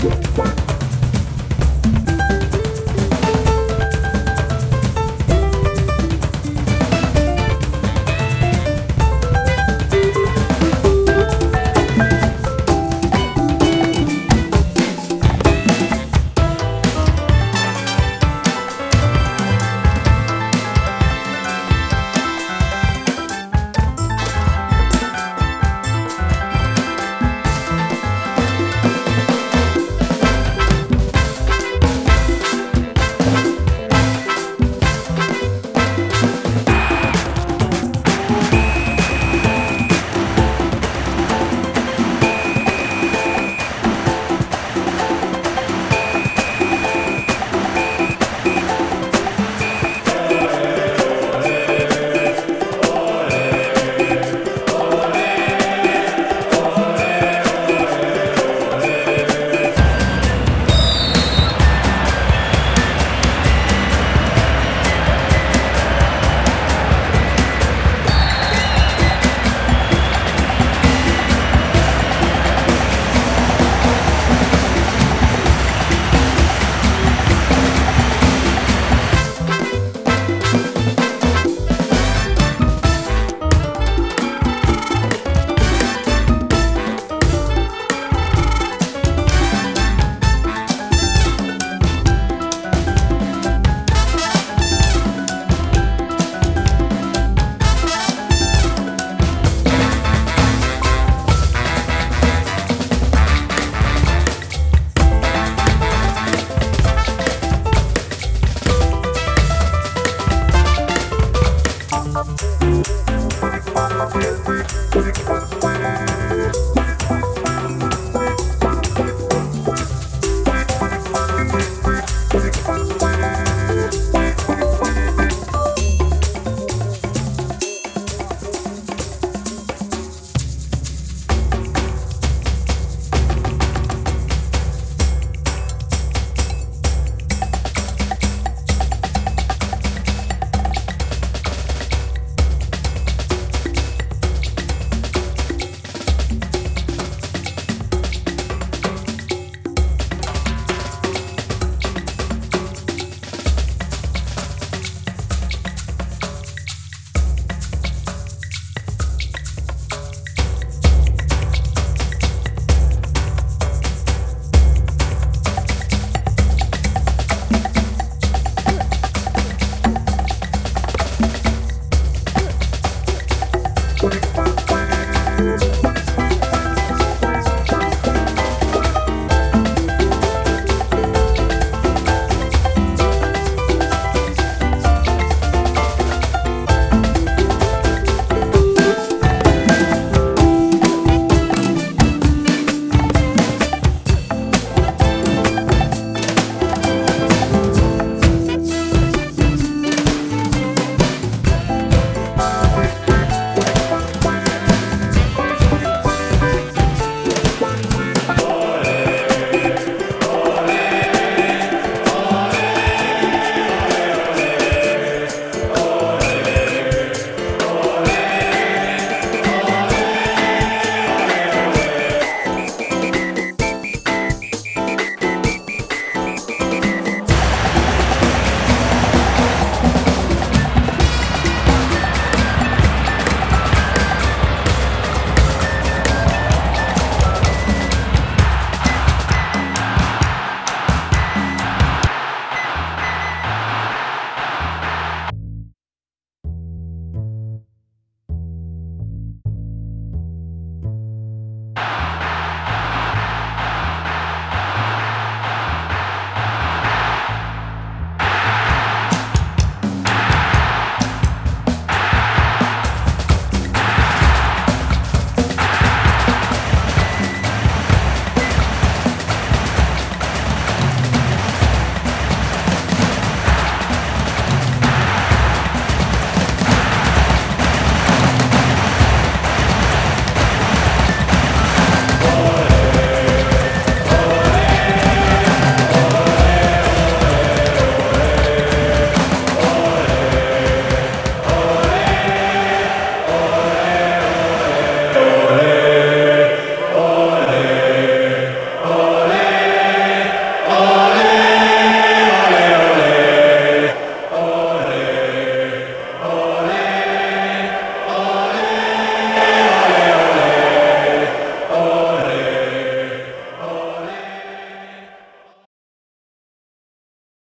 ¡Gracias!